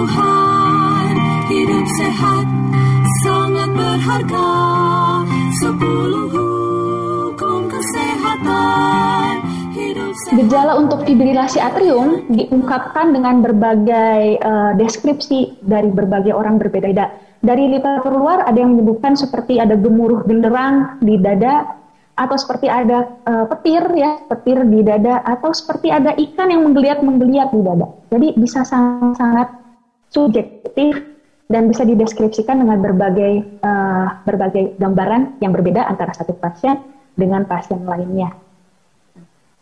Tuhan hidup sehat sangat berharga sepuluh hukum kesehatan hidup sehat Gejala untuk fibrilasi atrium diungkapkan dengan berbagai eh, deskripsi dari berbagai orang berbeda-beda. Dari literatur luar ada yang menyebutkan seperti ada gemuruh genderang di dada atau seperti ada eh, petir ya, petir di dada atau seperti ada ikan yang menggeliat-menggeliat di dada. Jadi bisa sangat-sangat subjektif dan bisa dideskripsikan dengan berbagai eh, berbagai gambaran yang berbeda antara satu pasien dengan pasien lainnya.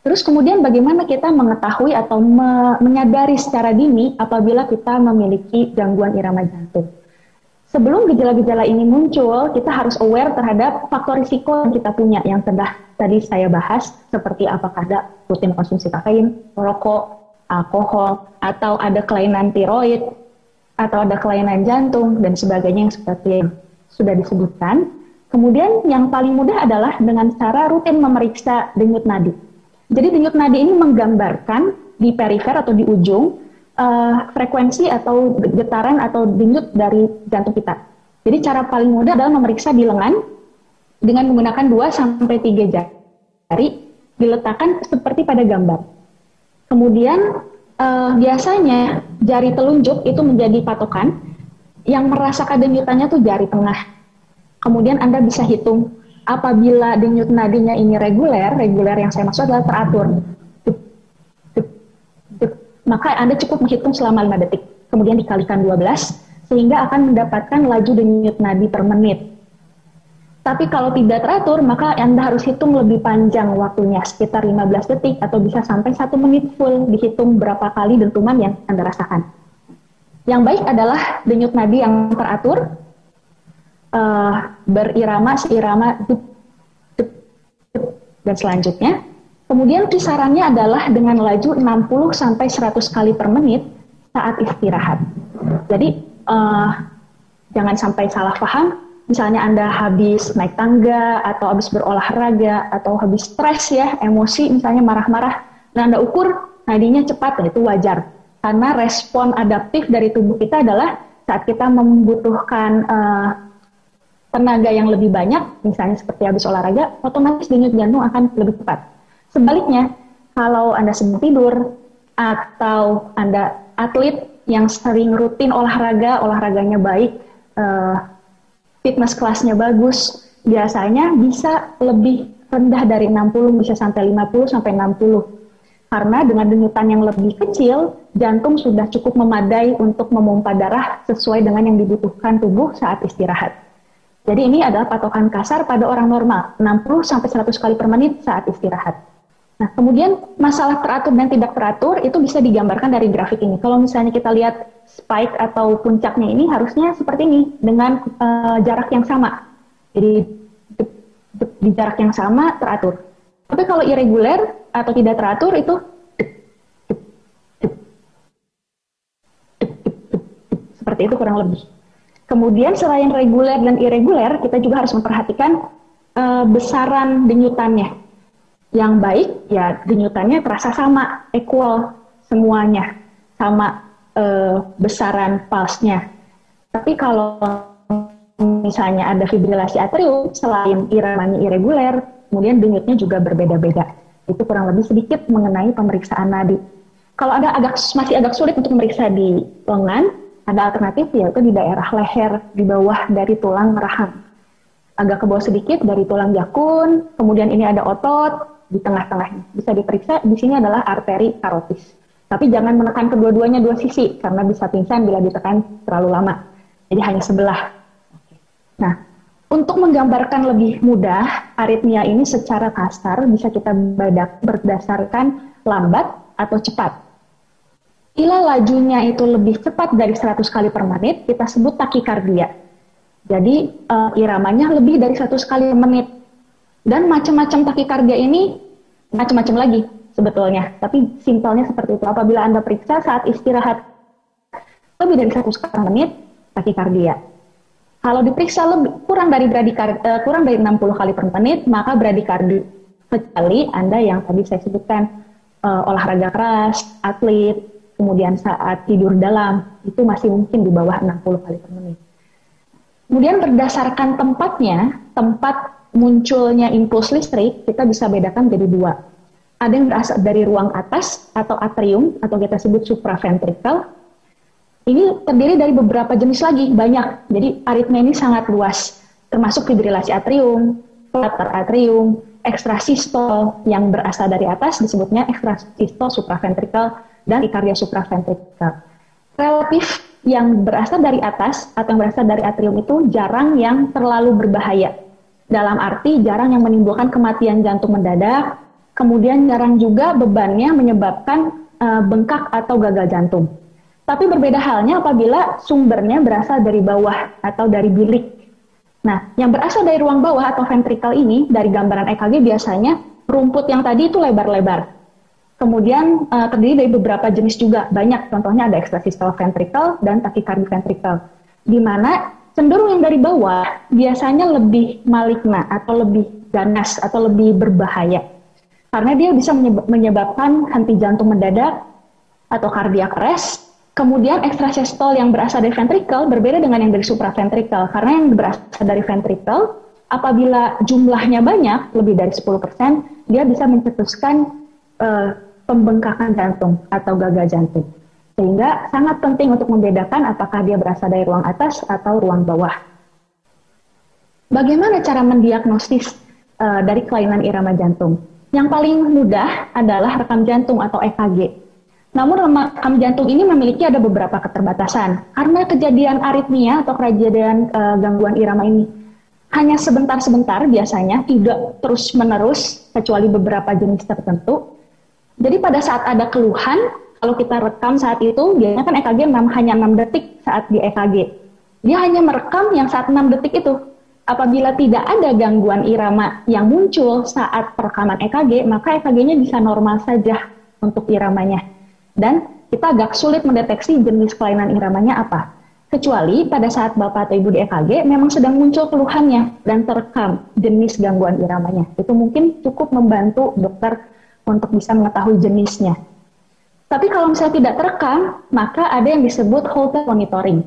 Terus kemudian bagaimana kita mengetahui atau me- menyadari secara dini apabila kita memiliki gangguan irama jantung? Sebelum gejala-gejala ini muncul, kita harus aware terhadap faktor risiko yang kita punya yang telah tadi saya bahas, seperti apakah ada rutin konsumsi kafein, rokok, alkohol, atau ada kelainan tiroid, atau ada kelainan jantung, dan sebagainya yang seperti yang sudah disebutkan. Kemudian yang paling mudah adalah dengan cara rutin memeriksa denyut nadi. Jadi denyut nadi ini menggambarkan di perifer atau di ujung eh, frekuensi atau getaran atau denyut dari jantung kita. Jadi cara paling mudah adalah memeriksa di lengan dengan menggunakan 2 sampai 3 jari diletakkan seperti pada gambar. Kemudian eh, biasanya jari telunjuk itu menjadi patokan yang merasakan denyutannya tuh jari tengah. Kemudian Anda bisa hitung apabila denyut nadinya ini reguler, reguler yang saya maksud adalah teratur. Maka Anda cukup menghitung selama 5 detik. Kemudian dikalikan 12 sehingga akan mendapatkan laju denyut nadi per menit. Tapi kalau tidak teratur, maka Anda harus hitung lebih panjang waktunya, sekitar 15 detik atau bisa sampai satu menit full dihitung berapa kali dentuman yang Anda rasakan. Yang baik adalah denyut nadi yang teratur, eh, berirama, seirama, dup, dup, dup, dan selanjutnya. Kemudian kisarannya adalah dengan laju 60 sampai 100 kali per menit saat istirahat. Jadi eh, jangan sampai salah paham. Misalnya Anda habis naik tangga atau habis berolahraga atau habis stres ya, emosi misalnya marah-marah. Nah, Anda ukur nadinya cepat, nah itu wajar. Karena respon adaptif dari tubuh kita adalah saat kita membutuhkan eh, tenaga yang lebih banyak, misalnya seperti habis olahraga, otomatis denyut jantung akan lebih cepat. Sebaliknya, kalau Anda sedang tidur atau Anda atlet yang sering rutin olahraga, olahraganya baik, eh, fitness kelasnya bagus, biasanya bisa lebih rendah dari 60, bisa sampai 50 sampai 60. Karena dengan denyutan yang lebih kecil, jantung sudah cukup memadai untuk memompa darah sesuai dengan yang dibutuhkan tubuh saat istirahat. Jadi ini adalah patokan kasar pada orang normal, 60 sampai 100 kali per menit saat istirahat. Nah, kemudian masalah teratur dan tidak teratur itu bisa digambarkan dari grafik ini. Kalau misalnya kita lihat spike atau puncaknya ini harusnya seperti ini dengan eh, jarak yang sama. Jadi de- di jarak yang sama teratur. Tapi kalau irregular atau tidak teratur itu seperti itu kurang lebih. Kemudian selain reguler dan irregular, kita juga harus memperhatikan eh, besaran denyutannya. Yang baik ya denyutannya terasa sama, equal semuanya, sama eh, besaran pulse-nya. Tapi kalau misalnya ada fibrilasi atrium, selain iramanya irregular, kemudian denyutnya juga berbeda-beda. Itu kurang lebih sedikit mengenai pemeriksaan nadi. Kalau ada agak masih agak sulit untuk memeriksa di lengan, ada alternatif yaitu di daerah leher di bawah dari tulang rahang. Agak ke bawah sedikit dari tulang jakun, kemudian ini ada otot di tengah-tengahnya. Bisa diperiksa, di sini adalah arteri karotis. Tapi jangan menekan kedua-duanya dua sisi karena bisa pingsan bila ditekan terlalu lama. Jadi hanya sebelah. Nah, untuk menggambarkan lebih mudah, aritmia ini secara kasar bisa kita bedak berdasarkan lambat atau cepat. Bila lajunya itu lebih cepat dari 100 kali per menit, kita sebut takikardia. Jadi uh, iramanya lebih dari 100 kali per menit. Dan macam-macam takikardia ini macam-macam lagi sebetulnya. Tapi simpelnya seperti itu. Apabila Anda periksa saat istirahat lebih dari 100 kali per menit, takikardia. Kalau diperiksa lebih kurang dari bradikard, uh, kurang dari 60 kali per menit, maka bradikardi. Kecuali Anda yang tadi saya sebutkan uh, olahraga keras, atlet, kemudian saat tidur dalam, itu masih mungkin di bawah 60 kali per menit. Kemudian berdasarkan tempatnya, tempat munculnya impuls listrik, kita bisa bedakan jadi dua ada yang berasal dari ruang atas atau atrium atau kita sebut supraventrikel. Ini terdiri dari beberapa jenis lagi, banyak. Jadi aritmia ini sangat luas, termasuk fibrilasi atrium, flutter atrium, ekstrasistol yang berasal dari atas disebutnya ekstrasistol supraventrikel dan ikardia supraventrikel. Relatif yang berasal dari atas atau yang berasal dari atrium itu jarang yang terlalu berbahaya. Dalam arti jarang yang menimbulkan kematian jantung mendadak, Kemudian jarang juga bebannya menyebabkan uh, bengkak atau gagal jantung. Tapi berbeda halnya apabila sumbernya berasal dari bawah atau dari bilik. Nah, yang berasal dari ruang bawah atau ventrikel ini dari gambaran EKG biasanya rumput yang tadi itu lebar-lebar. Kemudian uh, terdiri dari beberapa jenis juga, banyak. Contohnya ada extrasystole ventricle dan tachycardia ventricle. Di mana cenderung yang dari bawah biasanya lebih maligna atau lebih ganas atau lebih berbahaya karena dia bisa menyebabkan henti jantung mendadak atau cardiac arrest. Kemudian ekstrasistol yang berasal dari ventricle berbeda dengan yang dari supraventricle. Karena yang berasal dari ventricle, apabila jumlahnya banyak, lebih dari 10%, dia bisa mencetuskan uh, pembengkakan jantung atau gagal jantung. Sehingga sangat penting untuk membedakan apakah dia berasal dari ruang atas atau ruang bawah. Bagaimana cara mendiagnosis uh, dari kelainan irama jantung? Yang paling mudah adalah rekam jantung atau EKG. Namun rekam jantung ini memiliki ada beberapa keterbatasan karena kejadian aritmia atau kejadian e, gangguan irama ini hanya sebentar-sebentar biasanya, tidak terus-menerus kecuali beberapa jenis tertentu. Jadi pada saat ada keluhan, kalau kita rekam saat itu, biasanya kan EKG hanya 6 detik saat di EKG. Dia hanya merekam yang saat 6 detik itu. Apabila tidak ada gangguan irama yang muncul saat perekaman EKG, maka EKG-nya bisa normal saja untuk iramanya. Dan kita agak sulit mendeteksi jenis kelainan iramanya apa. Kecuali pada saat Bapak atau Ibu di EKG memang sedang muncul keluhannya dan terekam jenis gangguan iramanya. Itu mungkin cukup membantu dokter untuk bisa mengetahui jenisnya. Tapi kalau misalnya tidak terekam, maka ada yang disebut Holter monitoring.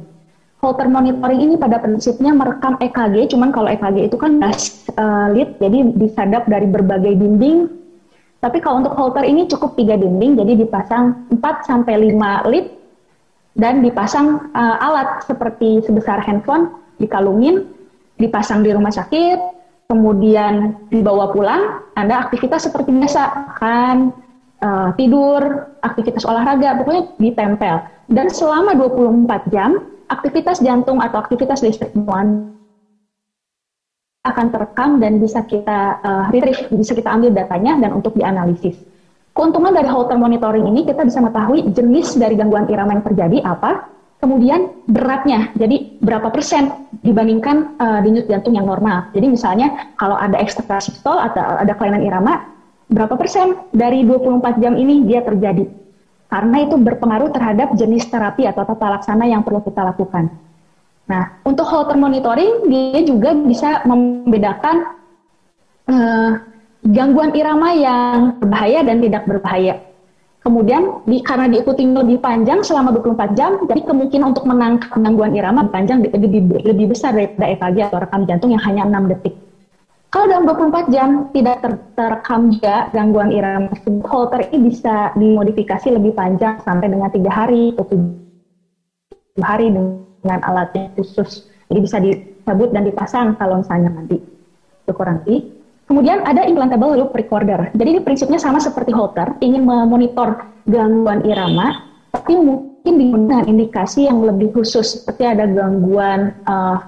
Holter monitoring ini pada prinsipnya merekam EKG, cuman kalau EKG itu kan gas uh, lead, jadi disadap dari berbagai dinding. Tapi kalau untuk Holter ini cukup tiga dinding, jadi dipasang 4 sampai 5 lead dan dipasang uh, alat seperti sebesar handphone, dikalungin, dipasang di rumah sakit, kemudian dibawa pulang, Anda aktivitas seperti biasa, makan, uh, tidur, aktivitas olahraga, pokoknya ditempel. Dan selama 24 jam, aktivitas jantung atau aktivitas listrik muan akan terekam dan bisa kita uh, retrieve, bisa kita ambil datanya dan untuk dianalisis. Keuntungan dari Holter monitoring ini kita bisa mengetahui jenis dari gangguan irama yang terjadi apa, kemudian beratnya, jadi berapa persen dibandingkan uh, denyut jantung yang normal. Jadi misalnya kalau ada ekstrakasistol atau ada kelainan irama, berapa persen dari 24 jam ini dia terjadi karena itu berpengaruh terhadap jenis terapi atau tata laksana yang perlu kita lakukan. Nah, untuk Holter monitoring dia juga bisa membedakan uh, gangguan irama yang berbahaya dan tidak berbahaya. Kemudian di, karena diikuti lebih panjang selama 24 jam, jadi kemungkinan untuk menangkap gangguan irama panjang lebih, lebih besar daripada EKG atau rekam jantung yang hanya 6 detik. Kalau dalam 24 jam tidak ter terekam juga gangguan irama tersebut, Holter ini bisa dimodifikasi lebih panjang sampai dengan tiga hari atau tujuh hari dengan alatnya khusus. Jadi bisa disebut dan dipasang kalau misalnya nanti itu kurang. Kemudian ada implantable loop recorder. Jadi ini prinsipnya sama seperti Holter, ingin memonitor gangguan irama, tapi mungkin dengan indikasi yang lebih khusus, seperti ada gangguan uh,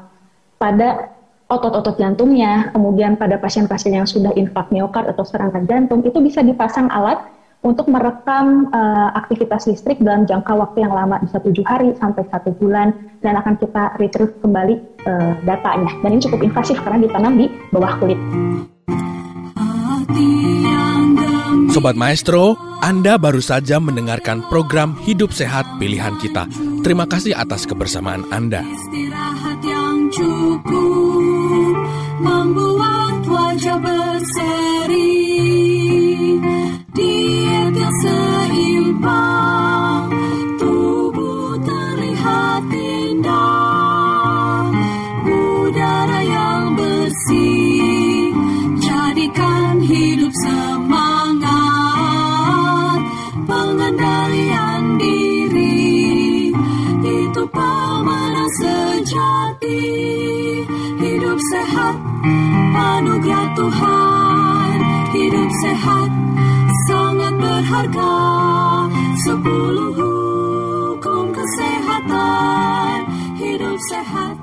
pada otot-otot jantungnya, kemudian pada pasien-pasien yang sudah infak miokard atau serangan jantung, itu bisa dipasang alat untuk merekam uh, aktivitas listrik dalam jangka waktu yang lama bisa tujuh hari sampai satu bulan dan akan kita retrieve kembali uh, datanya dan ini cukup invasif karena ditanam di bawah kulit. Sobat Maestro, Anda baru saja mendengarkan program Hidup Sehat Pilihan Kita. Terima kasih atas kebersamaan Anda. Wajah berseri. Diet yang seimbang, tubuh terlihat indah, udara yang bersih, jadikan hidup semangat, pengendalian diri, itu pemenang sejati, sehat, anugerah Tuhan, hidup sehat, sangat berharga. Sepuluh hukum kesehatan. Hidup sehat